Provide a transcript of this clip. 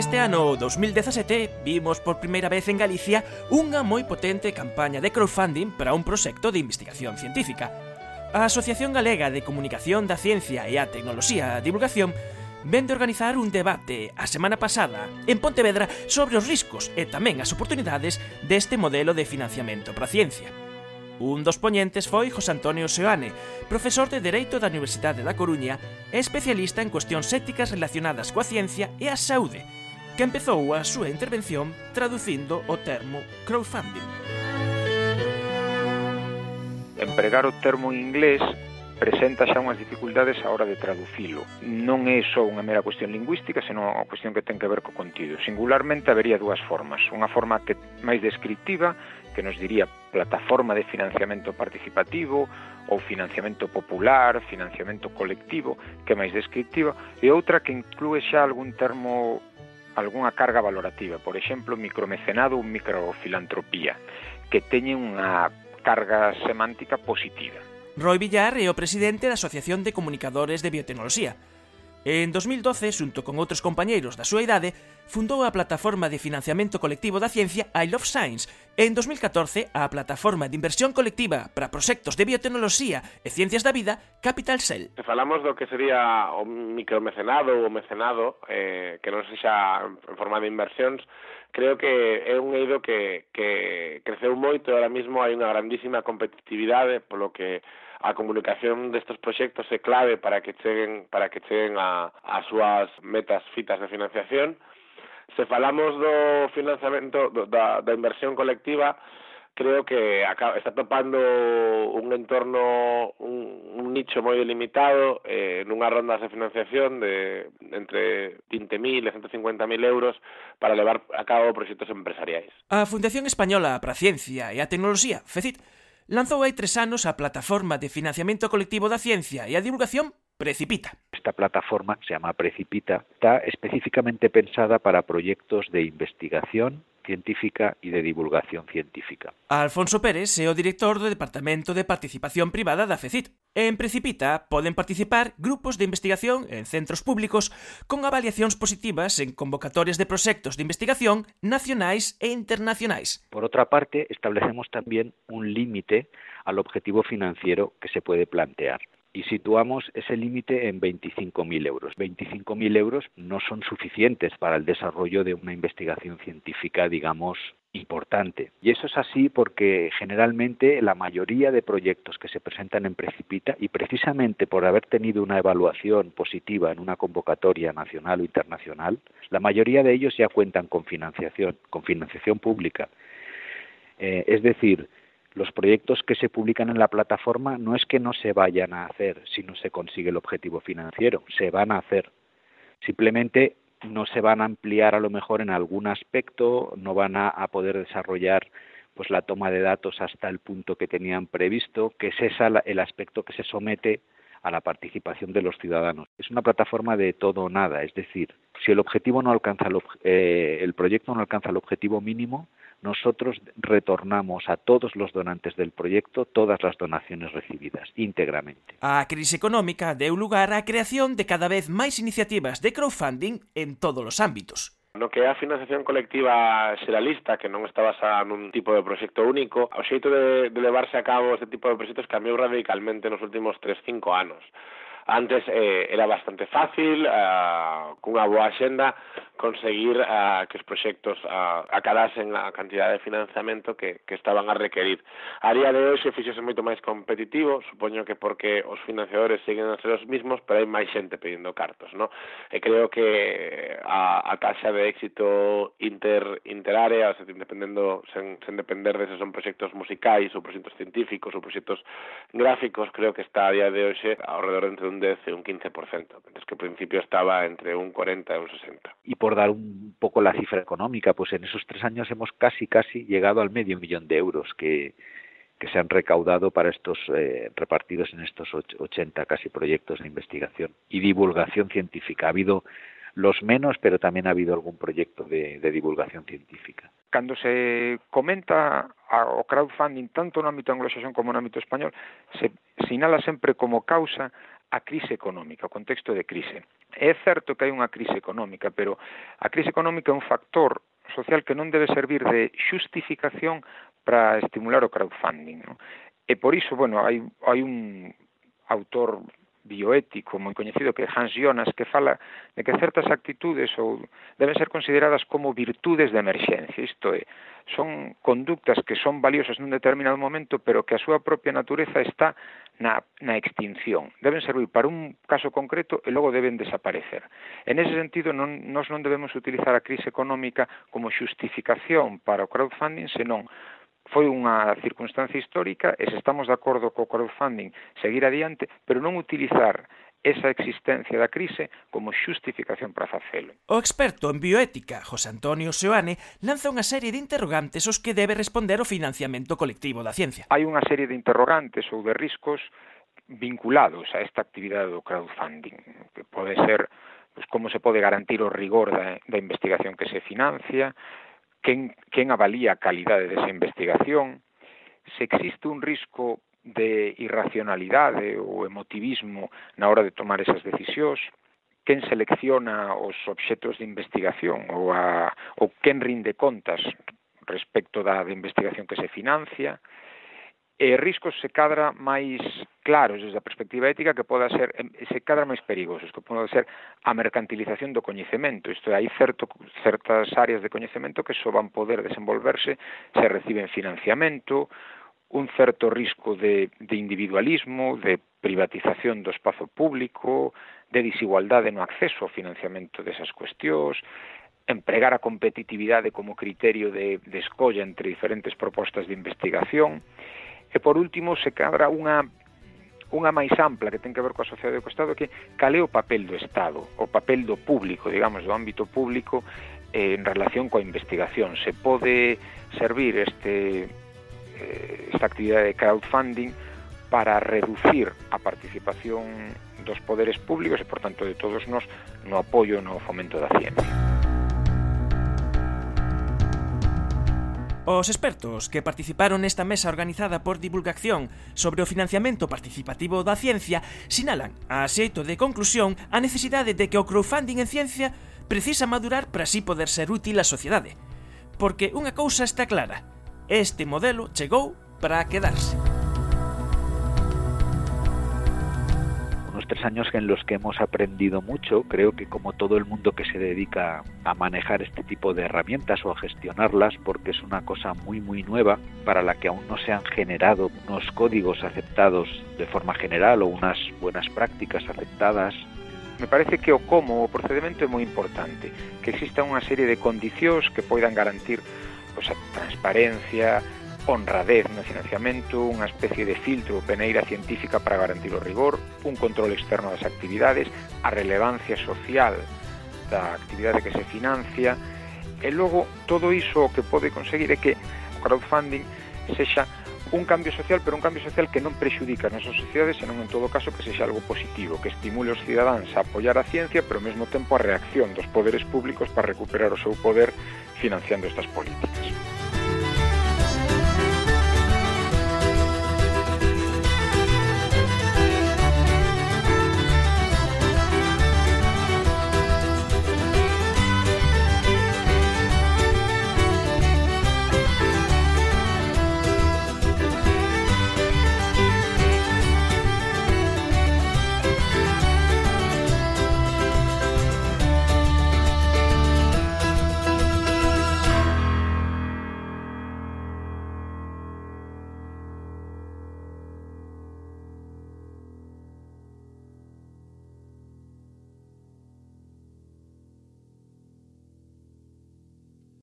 Este ano 2017 vimos por primeira vez en Galicia unha moi potente campaña de crowdfunding para un proxecto de investigación científica. A Asociación Galega de Comunicación da Ciencia e a Tecnoloxía a Divulgación ven de organizar un debate a semana pasada en Pontevedra sobre os riscos e tamén as oportunidades deste modelo de financiamento para a ciencia. Un dos poñentes foi José Antonio Seoane, profesor de Dereito da Universidade da Coruña e especialista en cuestións éticas relacionadas coa ciencia e a saúde, que empezou a súa intervención traducindo o termo crowdfunding. Empregar o termo en inglés presenta xa unhas dificultades á hora de traducilo. Non é só unha mera cuestión lingüística, senón unha cuestión que ten que ver co contido. Singularmente habería dúas formas. Unha forma que máis descriptiva, que nos diría plataforma de financiamento participativo ou financiamento popular, financiamento colectivo, que é máis descriptiva, e outra que inclúe xa algún termo algunha carga valorativa, por exemplo, micromecenado ou microfilantropía, que teñen unha carga semántica positiva. Roy Villar é o presidente da Asociación de Comunicadores de Biotecnoloxía, En 2012, xunto con outros compañeiros da súa idade, fundou a plataforma de financiamento colectivo da ciencia I Love Science. E en 2014 a plataforma de inversión colectiva para proxectos de biotecnoloxía e ciencias da vida Capital Cell. Se falamos do que sería o micromecenado ou o mecenado eh, que non sexa en forma de inversións, creo que é un eido que, que creceu moito. E ahora mismo hai unha grandísima competitividade polo que a comunicación destes proxectos é clave para que cheguen para que cheguen a as súas metas fitas de financiación. Se falamos do financiamento do, da, da inversión colectiva, creo que acaba, está topando un entorno un, un nicho moi delimitado eh, nunha ronda de financiación de entre 20.000 e 150.000 euros para levar a cabo proxectos empresariais. A Fundación Española para a Ciencia e a Tecnoloxía, FECIT, lanzou hai tres anos a plataforma de financiamento colectivo da ciencia e a divulgación Precipita. Esta plataforma se llama Precipita, está específicamente pensada para proyectos de investigación científica e de divulgación científica. Alfonso Pérez é o director do Departamento de Participación Privada da FECIT. En Precipita poden participar grupos de investigación en centros públicos con avaliacións positivas en convocatorias de proxectos de investigación nacionais e internacionais. Por outra parte, establecemos tamén un límite al objetivo financiero que se puede plantear. Y situamos ese límite en 25.000 euros. 25.000 euros no son suficientes para el desarrollo de una investigación científica, digamos, importante. Y eso es así porque generalmente la mayoría de proyectos que se presentan en Precipita, y precisamente por haber tenido una evaluación positiva en una convocatoria nacional o internacional, la mayoría de ellos ya cuentan con financiación, con financiación pública. Eh, es decir, los proyectos que se publican en la plataforma no es que no se vayan a hacer si no se consigue el objetivo financiero, se van a hacer. Simplemente no se van a ampliar a lo mejor en algún aspecto, no van a, poder desarrollar pues la toma de datos hasta el punto que tenían previsto, que es el aspecto que se somete a la participación de los ciudadanos. Es una plataforma de todo o nada, es decir, si el objetivo no alcanza el, eh, el proyecto no alcanza el objetivo mínimo, nosotros retornamos a todos los donantes del proyecto todas las donaciones recibidas íntegramente. A crise económica deu lugar á creación de cada vez máis iniciativas de crowdfunding en todos os ámbitos. No que é a financiación colectiva xeralista, que non está basada nun tipo de proxecto único, o xeito de, de levarse a cabo este tipo de proxectos cambiou radicalmente nos últimos 3-5 anos. Antes eh, era bastante fácil, eh, cunha boa xenda, conseguir uh, que os proxectos uh, acadasen a cantidad de financiamento que, que estaban a requerir. A día de hoxe fixose moito máis competitivo, supoño que porque os financiadores siguen a ser os mismos, pero hai máis xente pedindo cartos, no? E creo que eh, a, a taxa de éxito inter, interárea, o sea, dependendo, sen, sen depender de se son proxectos musicais ou proxectos científicos ou proxectos gráficos, creo que está a día de hoxe alrededor de entre un 10 e un 15%, mentre que ao principio estaba entre un 40 e un 60. E por dar un poco la cifra económica, pues en esos tres años hemos casi, casi llegado al medio millón de euros que, que se han recaudado para estos eh, repartidos en estos 80 casi proyectos de investigación y divulgación científica. Ha habido los menos, pero tamén ha habido algún proyecto de, de divulgación científica. Cando se comenta o crowdfunding tanto no ámbito anglosaxón como no ámbito español, se sinala sempre como causa a crise económica, o contexto de crise. É certo que hai unha crise económica, pero a crise económica é un factor social que non debe servir de xustificación para estimular o crowdfunding. Non? E por iso, bueno, hai, hai un autor bioético moi coñecido que Hans Jonas que fala de que certas actitudes ou deben ser consideradas como virtudes de emerxencia, isto é, son conductas que son valiosas nun determinado momento, pero que a súa propia natureza está na, na extinción. Deben servir para un caso concreto e logo deben desaparecer. En ese sentido, non, nós non debemos utilizar a crise económica como xustificación para o crowdfunding, senón foi unha circunstancia histórica e se estamos de acordo co crowdfunding seguir adiante, pero non utilizar esa existencia da crise como xustificación para facelo. O experto en bioética, José Antonio Seoane, lanza unha serie de interrogantes os que debe responder o financiamento colectivo da ciencia. Hai unha serie de interrogantes ou de riscos vinculados a esta actividade do crowdfunding, que pode ser pues, como se pode garantir o rigor da, da investigación que se financia, quen, quen avalía a calidade desa investigación, se existe un risco de irracionalidade ou emotivismo na hora de tomar esas decisións, quen selecciona os obxectos de investigación ou, a, ou quen rinde contas respecto da de investigación que se financia, e riscos se cadra máis claros desde a perspectiva ética que poda ser se cadra máis perigosos, que poda ser a mercantilización do coñecemento. Isto é, hai certo, certas áreas de coñecemento que só van poder desenvolverse se reciben financiamento, un certo risco de, de individualismo, de privatización do espazo público, de desigualdade no acceso ao financiamento desas cuestións, empregar a competitividade como criterio de, de escolla entre diferentes propostas de investigación, E por último, se cabra unha unha máis ampla que ten que ver coa sociedade e co Estado que cal é o papel do Estado, o papel do público, digamos, do ámbito público eh, en relación coa investigación. Se pode servir este eh, esta actividade de crowdfunding para reducir a participación dos poderes públicos e, por tanto, de todos nós no apoio no fomento da ciencia. Os expertos que participaron nesta mesa organizada por divulgación sobre o financiamento participativo da ciencia sinalan, a xeito de conclusión, a necesidade de que o crowdfunding en ciencia precisa madurar para así poder ser útil á sociedade. Porque unha cousa está clara, este modelo chegou para quedarse. Tres años en los que hemos aprendido mucho. Creo que como todo el mundo que se dedica a manejar este tipo de herramientas o a gestionarlas, porque es una cosa muy muy nueva para la que aún no se han generado unos códigos aceptados de forma general o unas buenas prácticas aceptadas me parece que o como o procedimento é moi importante, que exista unha serie de condicións que poidan garantir pois, a transparencia, honradez no financiamento, unha especie de filtro peneira científica para garantir o rigor, un control externo das actividades, a relevancia social da actividade que se financia, e logo todo iso o que pode conseguir é que o crowdfunding sexa un cambio social, pero un cambio social que non prexudica a nosas sociedades, senón en todo caso que sexa algo positivo, que estimule os cidadáns a apoiar a ciencia, pero ao mesmo tempo a reacción dos poderes públicos para recuperar o seu poder financiando estas políticas.